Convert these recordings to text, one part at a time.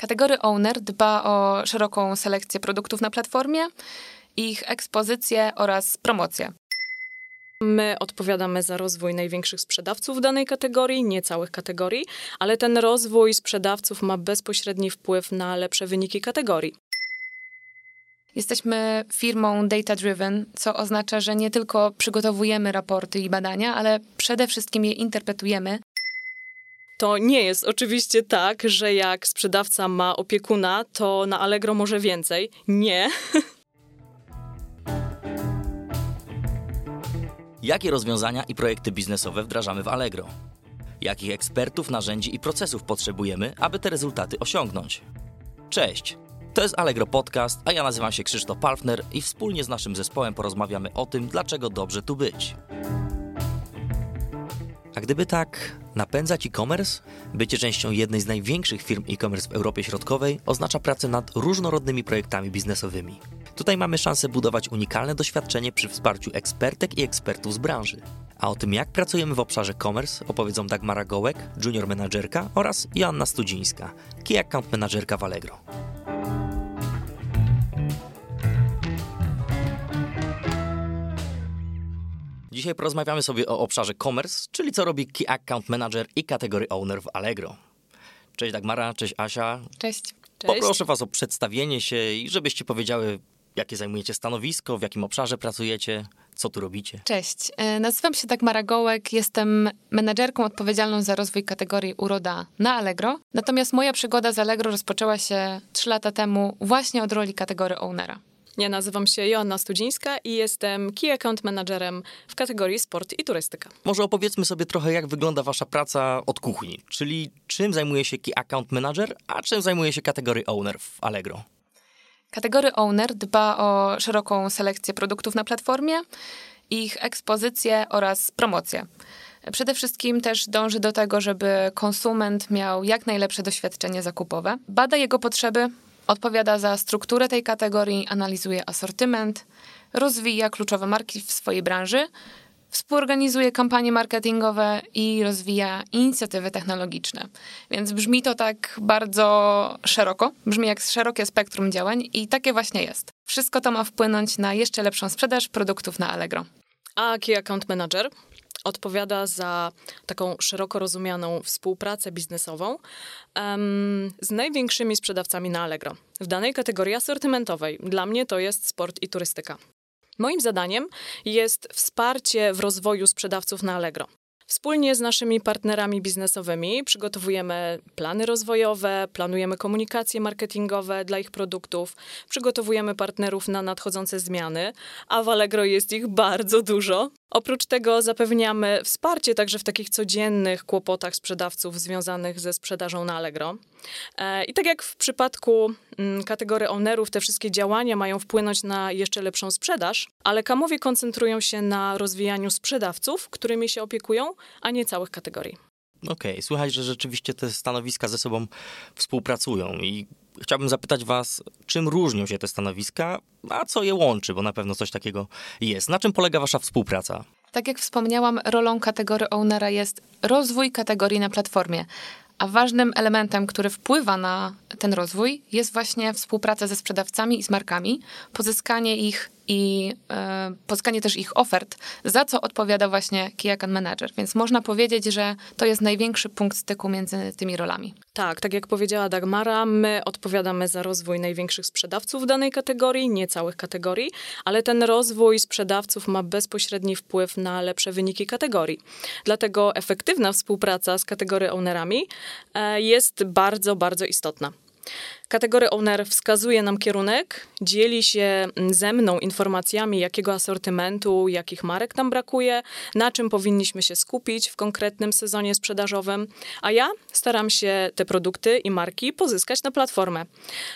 Kategory Owner dba o szeroką selekcję produktów na platformie, ich ekspozycję oraz promocję. My odpowiadamy za rozwój największych sprzedawców danej kategorii, nie całych kategorii, ale ten rozwój sprzedawców ma bezpośredni wpływ na lepsze wyniki kategorii. Jesteśmy firmą data-driven, co oznacza, że nie tylko przygotowujemy raporty i badania, ale przede wszystkim je interpretujemy. To nie jest oczywiście tak, że jak sprzedawca ma opiekuna, to na Allegro może więcej. Nie. Jakie rozwiązania i projekty biznesowe wdrażamy w Allegro? Jakich ekspertów, narzędzi i procesów potrzebujemy, aby te rezultaty osiągnąć? Cześć! To jest Allegro Podcast, a ja nazywam się Krzysztof Palfner i wspólnie z naszym zespołem porozmawiamy o tym, dlaczego dobrze tu być. A gdyby tak napędzać e-commerce, bycie częścią jednej z największych firm e-commerce w Europie Środkowej oznacza pracę nad różnorodnymi projektami biznesowymi. Tutaj mamy szansę budować unikalne doświadczenie przy wsparciu ekspertek i ekspertów z branży. A o tym, jak pracujemy w obszarze commerce, opowiedzą Dagmara Gołek, junior menadżerka oraz Joanna Studzińska, key account menadżerka w Allegro. Dzisiaj porozmawiamy sobie o obszarze commerce, czyli co robi Key Account Manager i kategorii Owner w Allegro. Cześć Dagmara, cześć Asia. Cześć. Cześć. Poproszę Was o przedstawienie się i żebyście powiedziały, jakie zajmujecie stanowisko, w jakim obszarze pracujecie, co tu robicie. Cześć. E, Nazywam się Dagmara Gołek, jestem menedżerką odpowiedzialną za rozwój kategorii Uroda na Allegro. Natomiast moja przygoda z Allegro rozpoczęła się 3 lata temu właśnie od roli kategorii ownera. Ja nazywam się Joanna Studzińska i jestem Key Account Managerem w kategorii sport i turystyka. Może opowiedzmy sobie trochę, jak wygląda Wasza praca od kuchni, czyli czym zajmuje się Key Account Manager, a czym zajmuje się kategorii Owner w Allegro. Kategory Owner dba o szeroką selekcję produktów na platformie, ich ekspozycję oraz promocję. Przede wszystkim też dąży do tego, żeby konsument miał jak najlepsze doświadczenie zakupowe. Bada jego potrzeby, odpowiada za strukturę tej kategorii, analizuje asortyment, rozwija kluczowe marki w swojej branży, współorganizuje kampanie marketingowe i rozwija inicjatywy technologiczne. Więc brzmi to tak bardzo szeroko, brzmi jak szerokie spektrum działań i takie właśnie jest. Wszystko to ma wpłynąć na jeszcze lepszą sprzedaż produktów na Allegro. A Key Account Manager odpowiada za taką szeroko rozumianą współpracę biznesową em, z największymi sprzedawcami na Allegro. W danej kategorii asortymentowej dla mnie to jest sport i turystyka. Moim zadaniem jest wsparcie w rozwoju sprzedawców na Allegro. Wspólnie z naszymi partnerami biznesowymi przygotowujemy plany rozwojowe, planujemy komunikacje marketingowe dla ich produktów, przygotowujemy partnerów na nadchodzące zmiany, a w Allegro jest ich bardzo dużo. Oprócz tego zapewniamy wsparcie także w takich codziennych kłopotach sprzedawców związanych ze sprzedażą na Allegro. E, I tak jak w przypadku mm, kategorii ownerów, te wszystkie działania mają wpłynąć na jeszcze lepszą sprzedaż, ale kamowie koncentrują się na rozwijaniu sprzedawców, którymi się opiekują, a nie całych kategorii. Okej, słychać, że rzeczywiście te stanowiska ze sobą współpracują i chciałbym zapytać Was, czym różnią się te stanowiska, a co je łączy, bo na pewno coś takiego jest. Na czym polega Wasza współpraca? Tak jak wspomniałam, rolą kategorii ownera jest rozwój kategorii na platformie. A ważnym elementem, który wpływa na ten rozwój, jest właśnie współpraca ze sprzedawcami i z markami, pozyskanie ich i e, pozyskanie też ich ofert, za co odpowiada właśnie Key Account Manager. Więc można powiedzieć, że to jest największy punkt styku między tymi rolami. Tak, tak jak powiedziała Dagmara, my odpowiadamy za rozwój największych sprzedawców w danej kategorii, nie całych kategorii, ale ten rozwój sprzedawców ma bezpośredni wpływ na lepsze wyniki kategorii. Dlatego efektywna współpraca z kategorii ownerami e, jest bardzo, bardzo istotna. Kategoria owner wskazuje nam kierunek, dzieli się ze mną informacjami, jakiego asortymentu, jakich marek nam brakuje, na czym powinniśmy się skupić w konkretnym sezonie sprzedażowym, a ja staram się te produkty i marki pozyskać na platformę.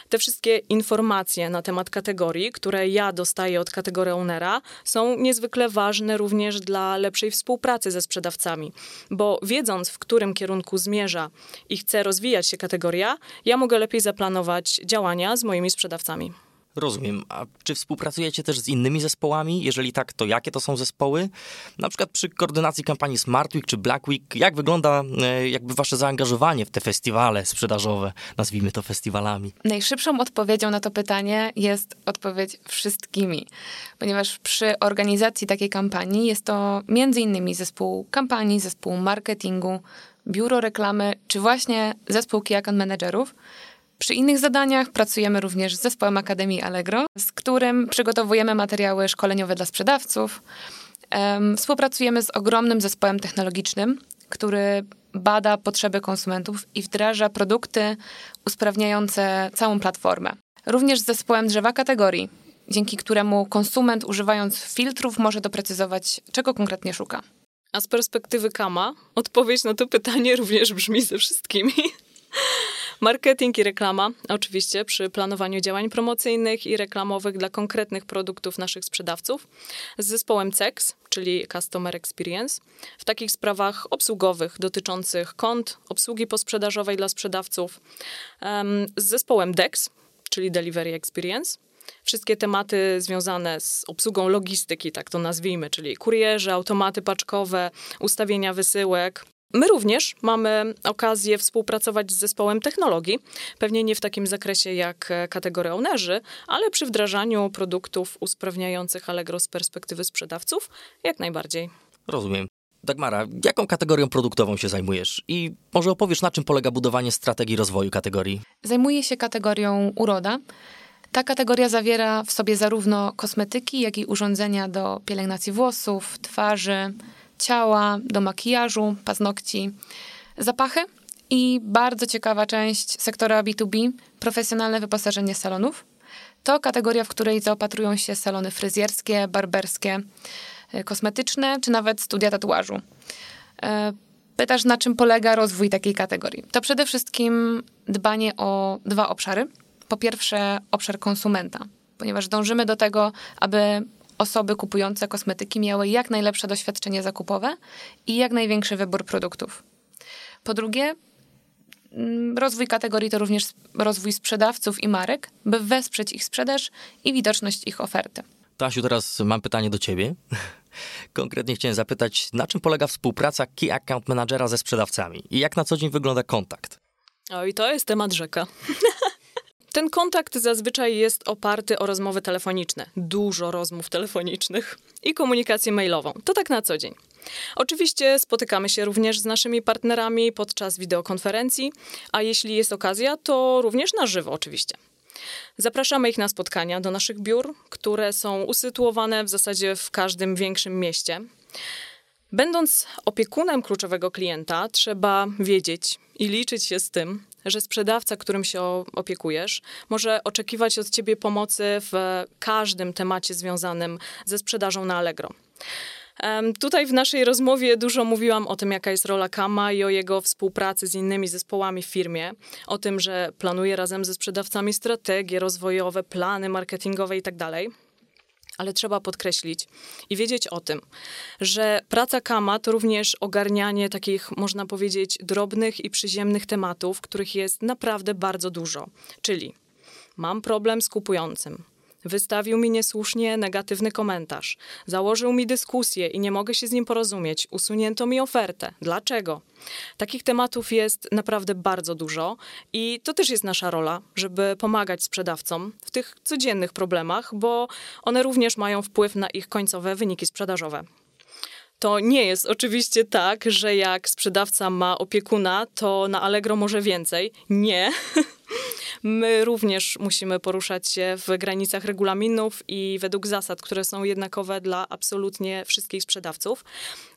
Te wszystkie informacje na temat kategorii, które ja dostaję od kategorii ownera, są niezwykle ważne również dla lepszej współpracy ze sprzedawcami, bo wiedząc, w którym kierunku zmierza i chce rozwijać się kategoria, ja mogę lepiej zaplanować działania z moimi sprzedawcami. Rozumiem. A czy współpracujecie też z innymi zespołami? Jeżeli tak, to jakie to są zespoły? Na przykład przy koordynacji kampanii Smart Week czy Black Week, jak wygląda e, jakby wasze zaangażowanie w te festiwale sprzedażowe, nazwijmy to festiwalami? Najszybszą odpowiedzią na to pytanie jest odpowiedź wszystkimi, ponieważ przy organizacji takiej kampanii jest to między innymi zespół kampanii, zespół marketingu, biuro reklamy, czy właśnie zespół Key Account Managerów, przy innych zadaniach pracujemy również z zespołem Akademii Allegro, z którym przygotowujemy materiały szkoleniowe dla sprzedawców. Współpracujemy z ogromnym zespołem technologicznym, który bada potrzeby konsumentów i wdraża produkty usprawniające całą platformę. Również z zespołem drzewa kategorii, dzięki któremu konsument używając filtrów może doprecyzować, czego konkretnie szuka. A z perspektywy Kama odpowiedź na to pytanie również brzmi ze wszystkimi. Marketing i reklama, oczywiście, przy planowaniu działań promocyjnych i reklamowych dla konkretnych produktów naszych sprzedawców, z zespołem CEX, czyli Customer Experience, w takich sprawach obsługowych dotyczących kont, obsługi posprzedażowej dla sprzedawców, z zespołem DEX, czyli Delivery Experience, wszystkie tematy związane z obsługą logistyki, tak to nazwijmy, czyli kurierzy, automaty paczkowe, ustawienia wysyłek, My również mamy okazję współpracować z zespołem technologii, pewnie nie w takim zakresie jak e, kategoria ownerzy, ale przy wdrażaniu produktów usprawniających Allegro z perspektywy sprzedawców jak najbardziej. Rozumiem. Dagmara, jaką kategorią produktową się zajmujesz? I może opowiesz, na czym polega budowanie strategii rozwoju kategorii? Zajmuję się kategorią uroda. Ta kategoria zawiera w sobie zarówno kosmetyki, jak i urządzenia do pielęgnacji włosów, twarzy, ciała, do makijażu, paznokci, zapachy i bardzo ciekawa część sektora B2B profesjonalne wyposażenie salonów. To kategoria, w której zaopatrują się salony fryzjerskie, barberskie, e, kosmetyczne czy nawet studia tatuażu. E, pytasz, na czym polega rozwój takiej kategorii? To przede wszystkim dbanie o dwa obszary. Po pierwsze, obszar konsumenta, ponieważ dążymy do tego, aby osoby kupujące kosmetyki miały jak najlepsze doświadczenie zakupowe i jak największy wybór produktów. Po drugie, mm, rozwój kategorii to również rozwój sprzedawców i marek, by wesprzeć ich sprzedaż i widoczność ich oferty. Tasiu, teraz mam pytanie do ciebie. Konkretnie chciałem zapytać, na czym polega współpraca Key Account Managera ze sprzedawcami i jak na co dzień wygląda kontakt? O, i to jest temat rzeka. Ten kontakt zazwyczaj jest oparty o rozmowy telefoniczne, dużo rozmów telefonicznych i komunikację mailową. To tak na co dzień. Oczywiście spotykamy się również z naszymi partnerami podczas wideokonferencji, a jeśli jest okazja, to również na żywo oczywiście. Zapraszamy ich na spotkania do naszych biur, które są usytuowane w zasadzie w każdym większym mieście. Będąc opiekunem kluczowego klienta, trzeba wiedzieć i liczyć się z tym, że sprzedawca, którym się opiekujesz, może oczekiwać od ciebie pomocy w każdym temacie związanym ze sprzedażą na Allegro. Tutaj w naszej rozmowie dużo mówiłam o tym, jaka jest rola Kama i o jego współpracy z innymi zespołami w firmie, o tym, że planuje razem ze sprzedawcami strategie rozwojowe, plany marketingowe itd. Ale trzeba podkreślić i wiedzieć o tym, że praca Kama to również ogarnianie takich, można powiedzieć, drobnych i przyziemnych tematów, których jest naprawdę bardzo dużo. Czyli mam problem z kupującym, Wystawił mi niesłusznie negatywny komentarz. Założył mi dyskusję i nie mogę się z nim porozumieć. Usunięto mi ofertę. Dlaczego? Takich tematów jest naprawdę bardzo dużo i to też jest nasza rola, żeby pomagać sprzedawcom w tych codziennych problemach, bo one również mają wpływ na ich końcowe wyniki sprzedażowe. To nie jest oczywiście tak, że jak sprzedawca ma opiekuna, to na Allegro może więcej. Nie. My również musimy poruszać się w granicach regulaminów i według zasad, które są jednakowe dla absolutnie wszystkich sprzedawców,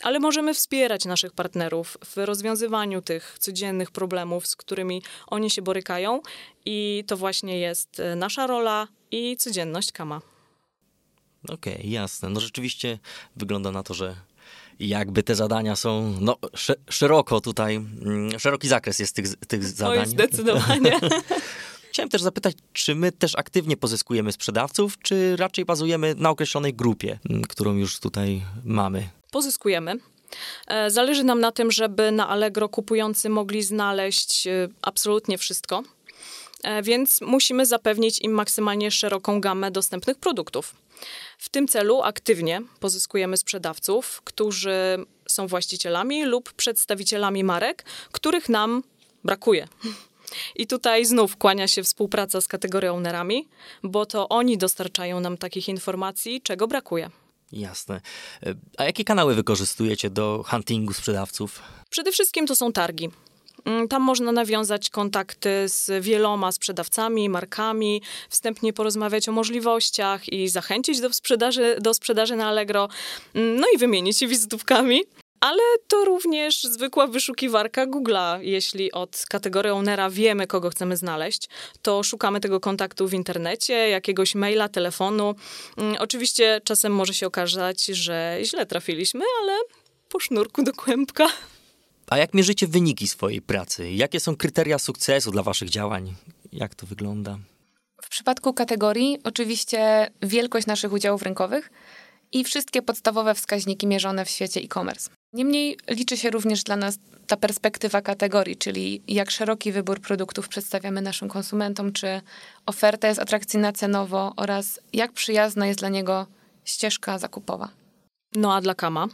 ale możemy wspierać naszych partnerów w rozwiązywaniu tych codziennych problemów, z którymi oni się borykają i to właśnie jest e, nasza rola i codzienność Kama. Okej, okay, jasne. No rzeczywiście wygląda na to, że jakby te zadania są no, szeroko tutaj, mm, szeroki zakres jest tych, tych zadań. Oj, zdecydowanie. Chciałem też zapytać, czy my też aktywnie pozyskujemy sprzedawców, czy raczej bazujemy na określonej grupie, mm, którą już tutaj mamy? Pozyskujemy. E, zależy nam na tym, żeby na Allegro kupujący mogli znaleźć e, absolutnie wszystko e, więc musimy zapewnić im maksymalnie szeroką gamę dostępnych produktów. W tym celu aktywnie pozyskujemy sprzedawców, którzy są właścicielami lub przedstawicielami marek, których nam brakuje. I tutaj znów kłania się współpraca z kategorią ownerami, bo to oni dostarczają nam takich informacji, czego brakuje. Jasne. E, a jakie kanały wykorzystujecie do huntingu sprzedawców? Przede wszystkim to są targi. Mm, tam można nawiązać kontakty z wieloma sprzedawcami, markami, wstępnie porozmawiać o możliwościach i zachęcić do sprzedaży, do sprzedaży na Allegro, mm, no i wymienić się wizytówkami. Ale to również zwykła wyszukiwarka Google'a. Jeśli od kategorii ownera wiemy, kogo chcemy znaleźć, to szukamy tego kontaktu w internecie, jakiegoś maila, telefonu. Mm, oczywiście czasem może się okazać, że źle trafiliśmy, ale po sznurku do kłębka. A jak mierzycie wyniki swojej pracy? Jakie są kryteria sukcesu dla waszych działań? Jak to wygląda? W przypadku kategorii oczywiście wielkość naszych udziałów rynkowych i wszystkie podstawowe wskaźniki mierzone w świecie e-commerce. Niemniej liczy się również dla nas ta perspektywa kategorii, czyli jak szeroki wybór produktów przedstawiamy naszym konsumentom, czy oferta jest atrakcyjna cenowo oraz jak przyjazna jest dla niego ścieżka zakupowa. No a dla Kama?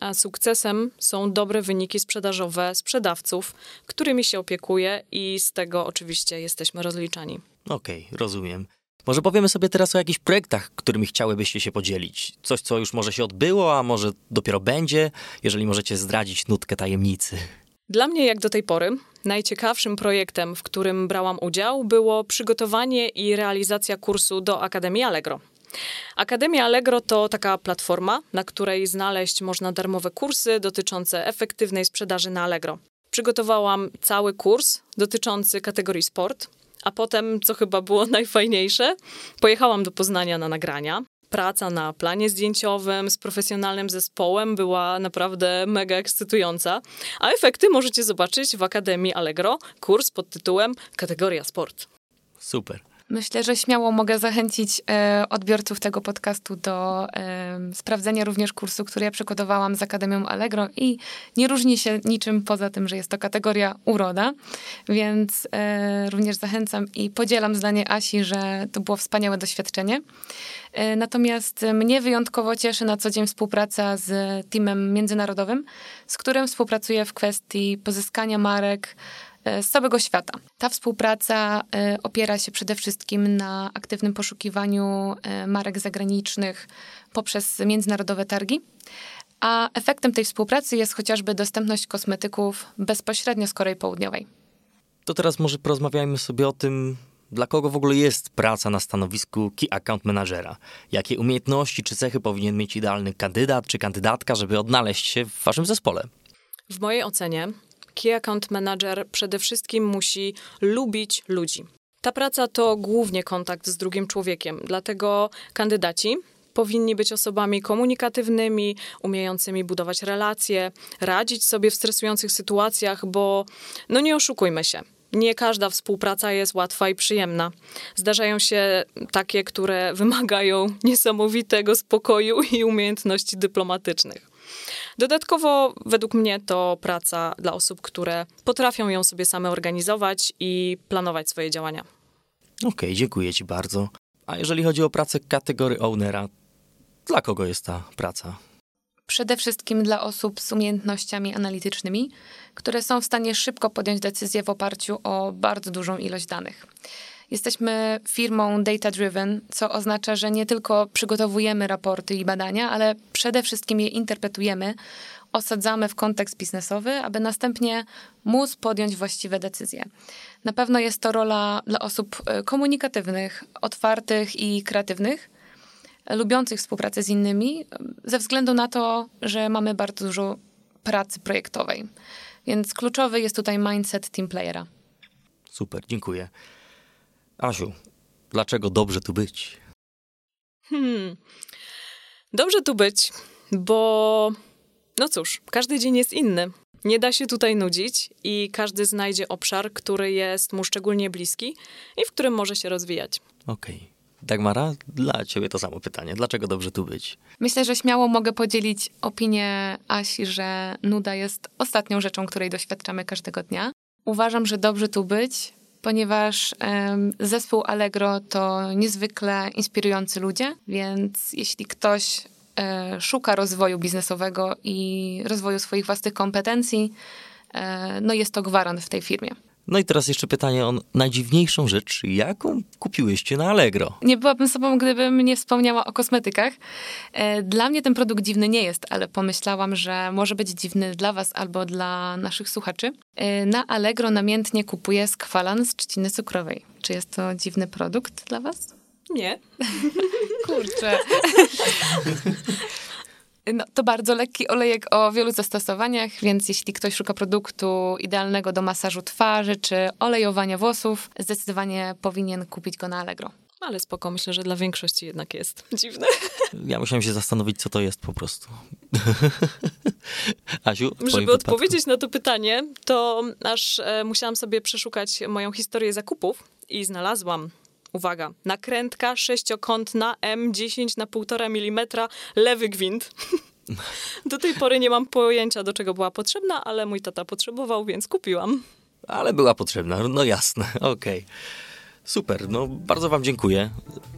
A sukcesem są dobre wyniki sprzedażowe sprzedawców, którymi się opiekuje i z tego oczywiście jesteśmy rozliczani. Okej, okay, rozumiem. Może powiemy sobie teraz o jakichś projektach, którymi chciałybyście się podzielić. Coś, co już może się odbyło, a może dopiero będzie, jeżeli możecie zdradzić nutkę tajemnicy. Dla mnie, jak do tej pory, najciekawszym projektem, w którym brałam udział, było przygotowanie i realizacja kursu do Akademii Allegro. Akademia Allegro to taka platforma, na której znaleźć można darmowe kursy dotyczące efektywnej sprzedaży na Allegro. Przygotowałam cały kurs dotyczący kategorii sport, a potem, co chyba było najfajniejsze, pojechałam do Poznania na nagrania. Praca na planie zdjęciowym z profesjonalnym zespołem była naprawdę mega ekscytująca, a efekty możecie zobaczyć w Akademii Allegro, kurs pod tytułem Kategoria Sport. Super. Myślę, że śmiało mogę zachęcić e, odbiorców tego podcastu do e, sprawdzenia również kursu, który ja przygotowałam z Akademią Allegro i nie różni się niczym poza tym, że jest to kategoria uroda, więc e, również zachęcam i podzielam zdanie Asi, że to było wspaniałe doświadczenie. Natomiast mnie wyjątkowo cieszy na co dzień współpraca z teamem międzynarodowym, z którym współpracuję w kwestii pozyskania marek, z całego świata. Ta współpraca e, opiera się przede wszystkim na aktywnym poszukiwaniu e, marek zagranicznych poprzez międzynarodowe targi. A efektem tej współpracy jest chociażby dostępność kosmetyków bezpośrednio z Korei Południowej. To teraz może porozmawiajmy sobie o tym, dla kogo w ogóle jest praca na stanowisku Key Account Managera? Jakie umiejętności czy cechy powinien mieć idealny kandydat czy kandydatka, żeby odnaleźć się w waszym zespole? W mojej ocenie Key Account Manager przede wszystkim musi lubić ludzi. Ta praca to głównie kontakt z drugim człowiekiem, dlatego kandydaci powinni być osobami komunikatywnymi, umiejącymi budować relacje, radzić sobie w stresujących sytuacjach, bo no nie oszukujmy się. Nie każda współpraca jest łatwa i przyjemna. Zdarzają się takie, które wymagają niesamowitego spokoju i umiejętności dyplomatycznych. Dodatkowo, według mnie, to praca dla osób, które potrafią ją sobie same organizować i planować swoje działania. Okej, okay, dziękuję Ci bardzo. A jeżeli chodzi o pracę kategorii ownera, dla kogo jest ta praca? Przede wszystkim dla osób z umiejętnościami analitycznymi, które są w stanie szybko podjąć decyzję w oparciu o bardzo dużą ilość danych. Jesteśmy firmą data-driven, co oznacza, że nie tylko przygotowujemy raporty i badania, ale przede wszystkim je interpretujemy, osadzamy w kontekst biznesowy, aby następnie móc podjąć właściwe decyzje. Na pewno jest to rola dla osób e, komunikatywnych, otwartych i kreatywnych, lubiących współpracę z innymi, ze względu na to, że mamy bardzo dużo pracy projektowej. Więc kluczowy jest tutaj mindset team playera. Super, dziękuję. Asiu, dlaczego dobrze tu być? Hmm. Dobrze tu być, bo no cóż, każdy dzień jest inny. Nie da się tutaj nudzić i każdy znajdzie obszar, który jest mu szczególnie bliski i w którym może się rozwijać. Okej. Okay. Dagmara, dla ciebie to samo pytanie. Dlaczego dobrze tu być? Myślę, że śmiało mogę podzielić opinię Asi, że nuda jest ostatnią rzeczą, której doświadczamy każdego dnia. Uważam, że dobrze tu być ponieważ zespół Allegro to niezwykle inspirujący ludzie, więc jeśli ktoś e, szuka rozwoju biznesowego i rozwoju swoich własnych kompetencji, e, no jest to gwarant w tej firmie. No i teraz jeszcze pytanie o najdziwniejszą rzecz, jaką kupiłyście na Allegro? Nie byłabym sobą, gdybym nie wspomniała o kosmetykach. E, Dla mnie ten produkt dziwny nie jest, ale pomyślałam, że może być dziwny dla Was albo dla naszych słuchaczy. E, Na Allegro namiętnie kupuję skwalan z trzciny cukrowej. Czy jest to dziwny produkt dla Was? Nie. Kurczę. No, to bardzo lekki olejek o wielu zastosowaniach, więc jeśli ktoś szuka produktu idealnego do masażu twarzy czy olejowania włosów, zdecydowanie powinien kupić go na Allegro. Ale spoko, myślę, że dla większości jednak jest dziwne. Ja musiałem się zastanowić, co to jest po prostu. Asiu, Żeby wypadku? odpowiedzieć na to pytanie, to aż e, musiałam sobie przeszukać moją historię zakupów i znalazłam, uwaga, nakrętka sześciokątna M10 na 1,5 mm, lewy gwint. Do tej pory nie mam pojęcia, do czego była potrzebna, ale mój tata potrzebował, więc kupiłam. Ale była potrzebna, no jasne, okej. Super, no bardzo wam dziękuję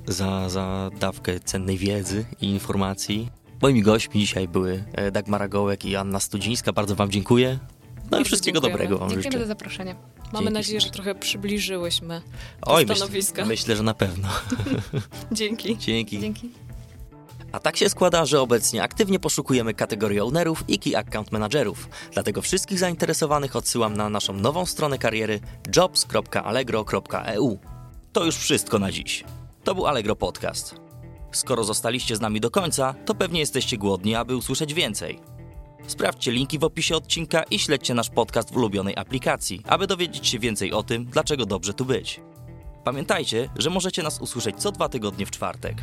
za, za dawkę cennej wiedzy i informacji. Moimi gośćmi dzisiaj były e, Dagmara Gołek i Anna Studzińska. Bardzo wam dziękuję. No i wszystkiego dziękujemy. dobrego wam Dziękujemy życzę. za zaproszenie. Mamy Dzięki nadzieję, że trochę przybliżyłyśmy Oj, stanowiska. myślę, myślę, że na pewno. Dzięki. Dzięki. Dzięki. A tak się składa, że obecnie aktywnie poszukujemy kategorii ownerów i key account managerów. Dlatego wszystkich zainteresowanych odsyłam na naszą nową stronę kariery jobs.allegro.eu. To już wszystko na dziś. To był Allegro Podcast. Skoro zostaliście z nami do końca, to pewnie jesteście głodni, aby usłyszeć więcej. Sprawdźcie linki w opisie odcinka i śledźcie nasz podcast w ulubionej aplikacji, aby dowiedzieć się więcej o tym, dlaczego dobrze tu być. Pamiętajcie, że możecie nas usłyszeć co dwa tygodnie w czwartek.